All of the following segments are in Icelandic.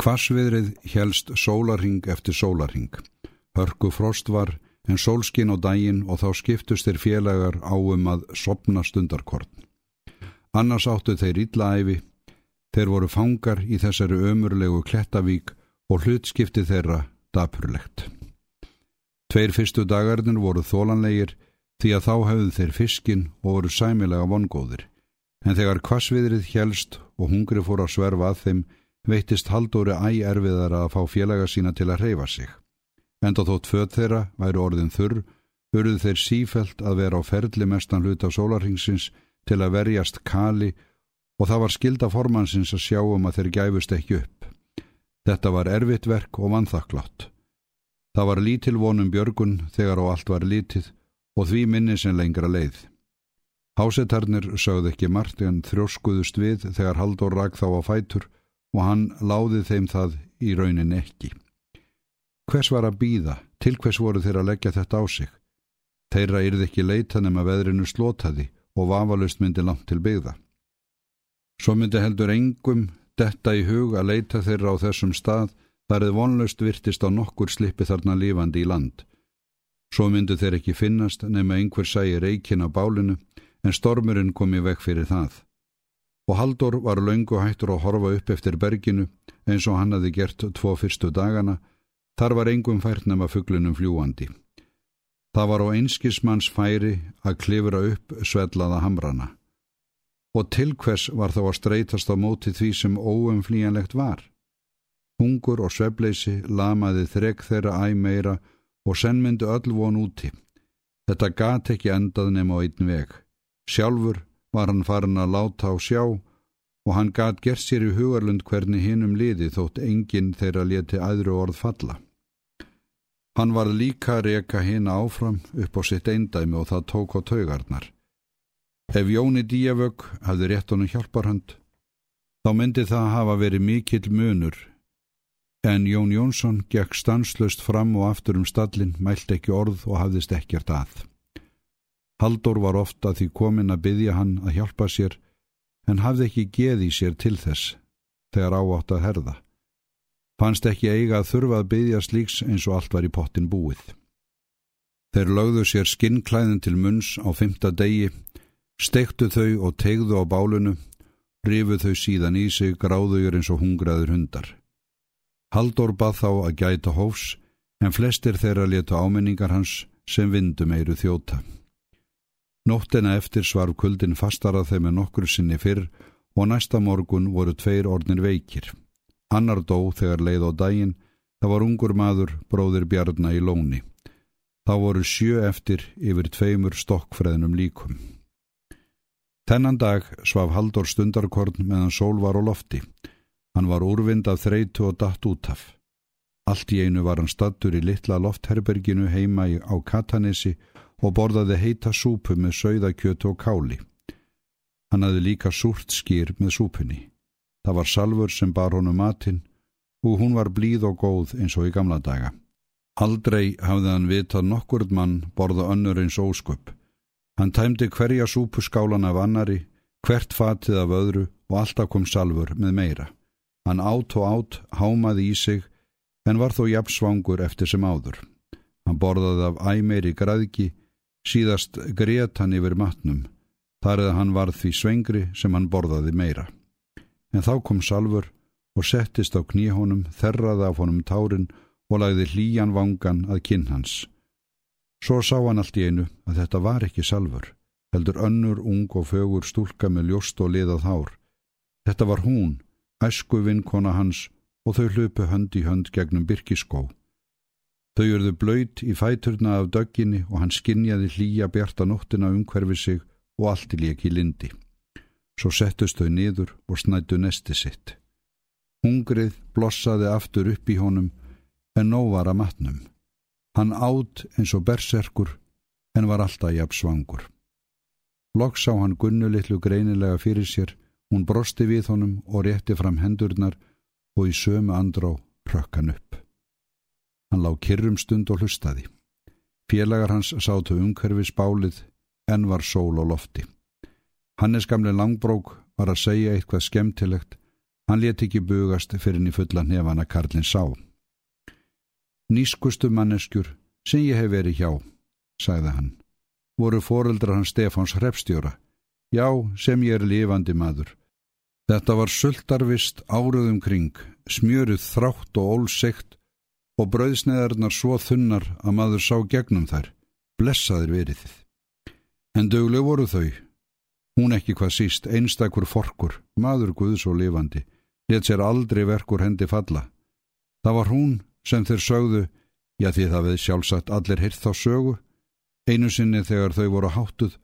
Kvassviðrið helst sólarhing eftir sólarhing. Hörku frost var en sólskin á daginn og þá skiptust þeir félagar á um að sopna stundarkorn. Annars áttu þeir ítlaæfi, þeir voru fangar í þessari ömurlegu klettavík og hlutskipti þeirra dapurlegt. Tveir fyrstu dagarnir voru þólanlegir því að þá hefðu þeir fiskin og voru sæmilega vongóðir, en þegar kvassviðrið helst og hungri fór að sverfa að þeim, veittist Haldóri æg erfiðar að fá félaga sína til að reyfa sig. Enda þótt född þeirra væri orðin þurr, hurðu þeir sífelt að vera á ferli mestan hlut af sólarhingsins til að verjast kali og það var skilda formansins að sjá um að þeir gæfust ekki upp. Þetta var erfitt verk og vanþakklátt. Það var lítil vonum björgun þegar á allt var lítið og því minni sem lengra leið. Hásetarnir sögð ekki margt en þrjóskuðust við þegar Haldur rak þá á fætur og hann láði þeim það í raunin ekki. Hvers var að býða? Til hvers voru þeir að leggja þetta á sig? Þeirra yrði ekki leita nema veðrinu slótaði og vafalust myndi langt til byggða. Svo myndi heldur engum detta í hug að leita þeirra á þessum stað þar eða vonlaust virtist á nokkur slippi þarna lífandi í land. Svo myndu þeir ekki finnast nema einhver sæi reikin á bálinu en stormurinn kom í vekk fyrir það og Haldur var laungu hættur að horfa upp eftir berginu eins og hann hafi gert tvo fyrstu dagana, þar var engum fært nema fugglunum fljúandi. Það var á einskismanns færi að klifra upp svellaða hamrana. Og til hvers var þá að streytast á móti því sem óumflíjanlegt var? Hungur og svebleysi lamaði þrek þeirra æg meira og senn myndi öll von úti. Þetta gat ekki endað nema á einn veg. Sjálfur var hann farin að láta á sjá og hann gat gert sér í hugarlund hvernig hinnum liði þótt enginn þeirra leti aðru orð falla. Hann var líka að reka hinn áfram upp á sitt eindæmi og það tók á taugarnar. Ef Jóni Díavögg hafði rétt honum hjálparhand, þá myndi það hafa verið mikill munur, en Jón Jónsson gekk stanslöst fram og aftur um stallin, mælt ekki orð og hafðist ekkert að. Haldur var ofta því komin að byggja hann að hjálpa sér en hafði ekki geði sér til þess þegar áátt að herða. Fannst ekki eiga að þurfa að byggja slíks eins og allt var í pottin búið. Þeir lögðu sér skinnklæðin til munns á fymta degi, stektu þau og tegðu á bálunu, rifu þau síðan í sig gráðugur eins og hungraður hundar. Haldur bað þá að gæta hófs en flestir þeirra letu áminningar hans sem vindum eiru þjóta. Nóttina eftir svarf kuldin fastarað þeim með nokkur sinni fyrr og næsta morgun voru tveir ornir veikir. Annar dó þegar leið á daginn, það var ungur maður, bróðir Bjarnar í lóni. Þá voru sjö eftir yfir tveimur stokkfreðnum líkum. Þennan dag svaf Haldur stundarkorn meðan sól var á lofti. Hann var úrvind af þreitu og datt út af. Allt í einu var hann stattur í litla loftherberginu heima á Katanessi og borðaði heita súpu með sögðakjötu og káli. Hann hafði líka súrt skýr með súpunni. Það var salfur sem bar honum matinn og hún var blíð og góð eins og í gamla daga. Aldrei hafði hann vitað nokkurð mann borða önnur eins ósköp. Hann tæmdi hverja súpuskálan af annari, hvert fatið af öðru og alltaf kom salfur með meira. Hann átt og átt, hámaði í sig, en var þó jafnsvangur eftir sem áður. Hann borðaði af æmeiri græðki, Síðast greiðt hann yfir matnum, þar eða hann varð því svengri sem hann borðaði meira. En þá kom Salfur og settist á kníhónum, þerraði af honum tárin og lagði hlýjan vangan að kinn hans. Svo sá hann allt í einu að þetta var ekki Salfur, heldur önnur ung og fögur stúlka með ljóst og liðað hár. Þetta var hún, æsku vinkona hans og þau hlupu hönd í hönd gegnum byrkiskó. Þau urðu blöyt í fæturna af dögginni og hann skinnjaði hlýja bjarta nóttina umhverfi sig og allt í leki lindi. Svo settust þau niður og snættu nesti sitt. Hungrið blossaði aftur upp í honum en nóg var að matnum. Hann átt eins og berserkur en var alltaf jafn svangur. Loks sá hann gunnulitlu greinilega fyrir sér, hún brosti við honum og rétti fram hendurnar og í sömu andrá rökkan upp. Hann lág kyrrum stund og hlustaði. Félagar hans sátu umhverfi spálið en var sól og lofti. Hannes gamle langbrók var að segja eitthvað skemmtilegt. Hann let ekki bugast fyrir henni fulla nefana Karlinn sá. Nískustu manneskjur sem ég hef verið hjá, sagði hann, voru foreldrar hans Stefáns hrepstjóra. Já, sem ég er lifandi maður. Þetta var sultarvist áruðum kring, smjöruð þrátt og ólsegt og brauðsneðarnar svo þunnar að maður sá gegnum þær. Blessaður verið. En dögleg voru þau. Hún ekki hvað síst, einstakur forkur, maður guðs og lifandi, let sér aldrei verkur hendi falla. Það var hún sem þeir sögðu, já því það við sjálfsagt allir hirt þá sögu, einu sinni þegar þau voru háttuð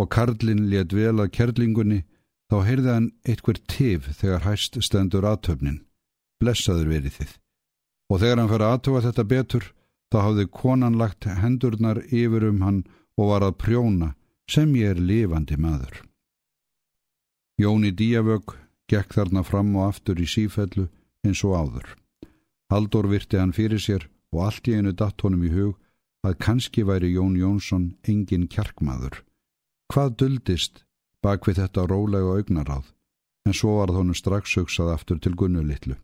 og Karlinn let vel að kerlingunni, þá heyrði hann eitthver tif þegar hæst stendur aðtöfnin. Blessaður verið þið. Og þegar hann fyrir aðtöfa þetta betur, þá hafði konan lagt hendurnar yfir um hann og var að prjóna sem ég er lifandi maður. Jóni Díavögg gekk þarna fram og aftur í sífellu eins og áður. Haldur virti hann fyrir sér og allt í einu datt honum í hug að kannski væri Jón Jónsson engin kjarkmaður. Hvað duldist bak við þetta rólega augnaráð, en svo var þónu strax hugsað aftur til Gunnulitlu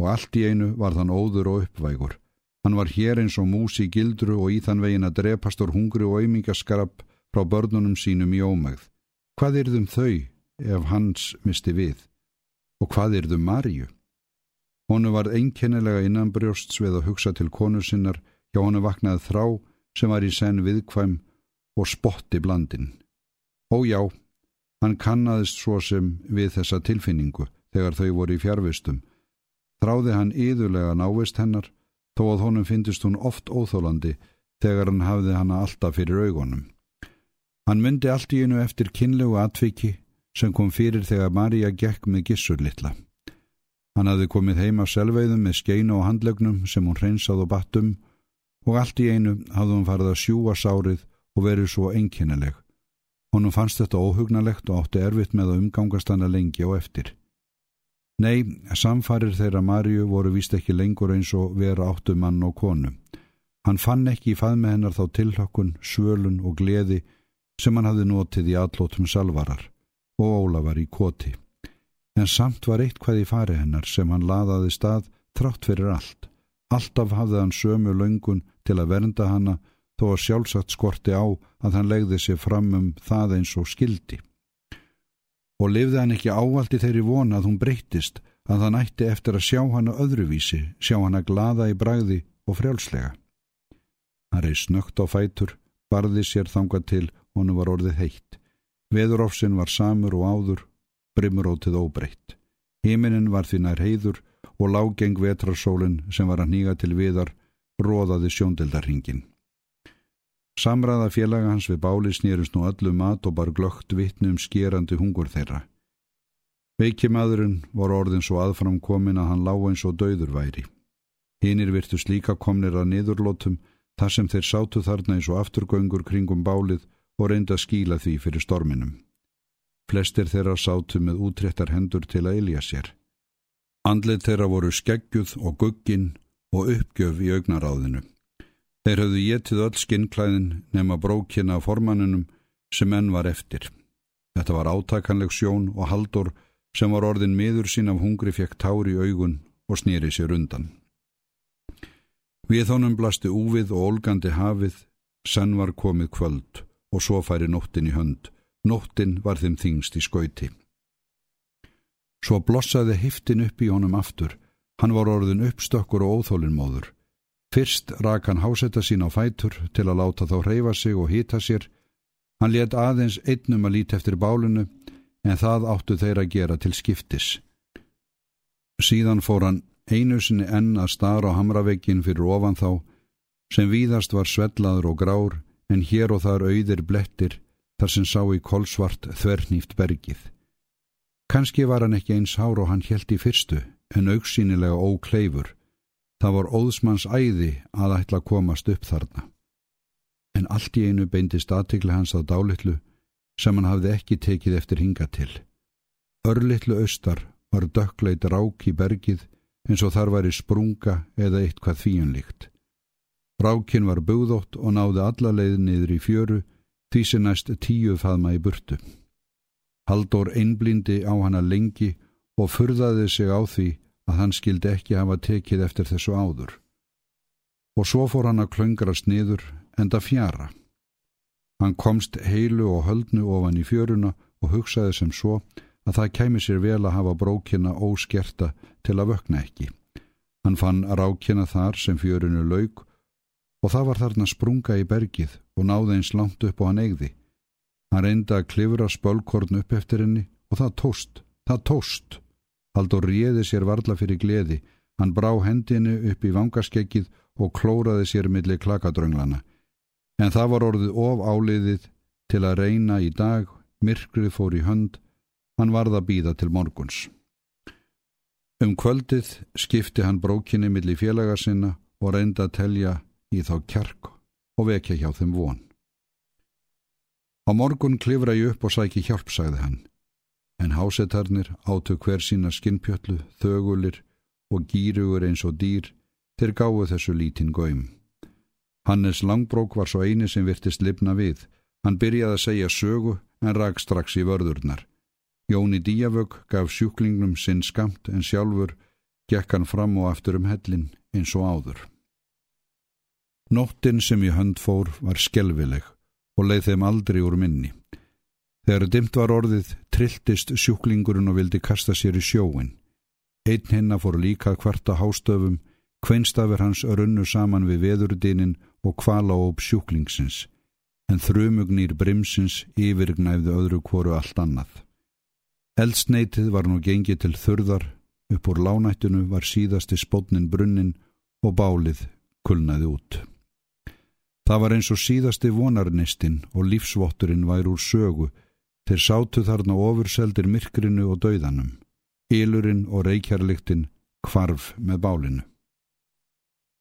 og allt í einu var þann óður og uppvægur. Hann var hér eins og mús í gildru og í þann vegin að drepast úr hungri og auðmingaskarab frá börnunum sínum í ómægð. Hvað er þum þau ef hans misti við? Og hvað þum Marju? Honu var einkennilega innanbrjósts við að hugsa til konu sinnar hjá honu vaknaði þrá sem var í senn viðkvæm og spotti blandin. Ó já, hann kannaðist svo sem við þessa tilfinningu þegar þau voru í fjárvistum. Þráði hann yðurlega návist hennar þó að honum fyndist hún oft óþólandi þegar hann hafði hana alltaf fyrir augunum. Hann myndi allt í einu eftir kynlegu atviki sem kom fyrir þegar Marja gekk með gissur litla. Hann hafði komið heima selveiðum með skeinu og handlegnum sem hún hreinsað og battum og allt í einu hafði hún farið að sjúa sárið og verið svo einkennileg. Honum fannst þetta óhugnalegt og átti erfitt með að umgangast hana lengi og eftir. Nei, samfarir þeirra Marju voru vist ekki lengur eins og vera áttu mann og konu. Hann fann ekki í faðme hennar þá tilhökkun, svölun og gleði sem hann hafði notið í allótum salvarar og Ólafar í koti. En samt var eitt hvað í fari hennar sem hann laðaði stað trátt fyrir allt. Alltaf hafði hann sömu laungun til að vernda hanna þó að sjálfsagt skorti á að hann legði sig fram um það eins og skildi og lifði hann ekki ávaldi þeirri vona að hún breyttist að hann ætti eftir að sjá hana öðruvísi, sjá hana glada í bræði og frjálslega. Hann reyð snögt á fætur, barði sér þangað til honu var orðið heitt. Veðurófsinn var samur og áður, brimrótið óbreytt. Híminin var því nær heiður og lágeng vetrarsólinn sem var að nýga til viðar róðaði sjóndeldarhingin. Samræða félaga hans við báli snýrust nú öllu mat og bar glögt vittnum skerandi hungur þeirra. Veikimaðurinn var orðin svo aðfram komin að hann lág eins og döður væri. Hinnir virtust líka komnir að niðurlótum þar sem þeir sátu þarna eins og afturgöngur kringum bálið og reynda að skíla því fyrir storminum. Flestir þeirra sátu með útréttar hendur til að ilja sér. Andlið þeirra voru skeggjuð og guggin og uppgjöf í augnaráðinu. Þeir höfðu getið öll skinnklæðin nema brókina af formannunum sem enn var eftir. Þetta var átakanleg sjón og haldur sem var orðin miður sín af hungri fekk tári í augun og snýri sér undan. Við honum blasti úvið og olgandi hafið, senn var komið kvöld og svo færi nóttin í hönd. Nóttin var þeim þingst í skauti. Svo blossaði hiftin upp í honum aftur. Hann var orðin uppstökkur og óþólinnmóður. Fyrst rak hann hásetta sín á fætur til að láta þá hreyfa sig og hýta sér. Hann let aðeins einnum að líti eftir bálunu en það áttu þeir að gera til skiptis. Síðan fór hann einu sinni enn að stara á hamravegin fyrir ofan þá sem víðast var svellaður og grár en hér og þar auðir blettir þar sem sá í kolsvart þvernýft bergið. Kanski var hann ekki eins hár og hann helt í fyrstu en auksínilega ókleifur Það var óðsmanns æði að ætla að komast upp þarna. En allt í einu beindist aðtikli hans að dálitlu sem hann hafði ekki tekið eftir hinga til. Örlittlu austar var dökkleit rák í bergið eins og þar var í sprunga eða eitthvað þvíunlíkt. Rákin var búðótt og náði alla leið niður í fjöru því sem næst tíu faðma í burtu. Haldur einblindi á hana lengi og furðaði sig á því að hann skildi ekki hafa tekið eftir þessu áður. Og svo fór hann að klöngrast niður enda fjara. Hann komst heilu og höldnu ofan í fjöruna og hugsaði sem svo að það kæmi sér vel að hafa brókina óskerta til að vökna ekki. Hann fann rákina þar sem fjörunu laug og það var þarna sprunga í bergið og náði eins langt upp og hann eigði. Hann reyndi að klifra spölkorn upp eftir henni og það tóst, það tóst. Haldur réði sér varla fyrir gleði, hann brá hendinu upp í vangaskekkið og klóraði sér millir klakadrönglana. En það var orðið of áliðið til að reyna í dag, myrkrið fór í hönd, hann varða býða til morguns. Um kvöldið skipti hann brókinni millir félaga sinna og reynda að telja í þá kjark og vekja hjá þeim von. Á morgun klifra ég upp og sæki hjálp, sagði hann en hásetarnir átu hver sína skinnpjöllu, þögulir og gýrugur eins og dýr þeir gáðu þessu lítinn góim. Hannes Langbrók var svo eini sem virtist lifna við. Hann byrjaði að segja sögu en rak strax í vörðurnar. Jóni Díavög gaf sjúklingnum sinn skamt en sjálfur gekk hann fram og aftur um hellin eins og áður. Nóttin sem í hönd fór var skelvileg og leið þeim aldrei úr minni. Þegar dimt var orðið, trilltist sjúklingurinn og vildi kasta sér í sjóin. Einn hennar fór líka kvarta hástöfum, kveinstafir hans runnu saman við veðurdinin og kvala óp sjúklingsins, en þrumugnýr brimsins yfirgnæfðu öðru kvoru allt annað. Eldsneitið var nú gengið til þurðar, upp úr lánættinu var síðasti spótnin brunnin og bálið kulnaði út. Það var eins og síðasti vonarnistinn og lífsvotturinn væri úr sögu Þeir sátu þarna ofurseldir myrkrinu og dauðanum. Ílurinn og reykjarliktinn kvarf með bálinu.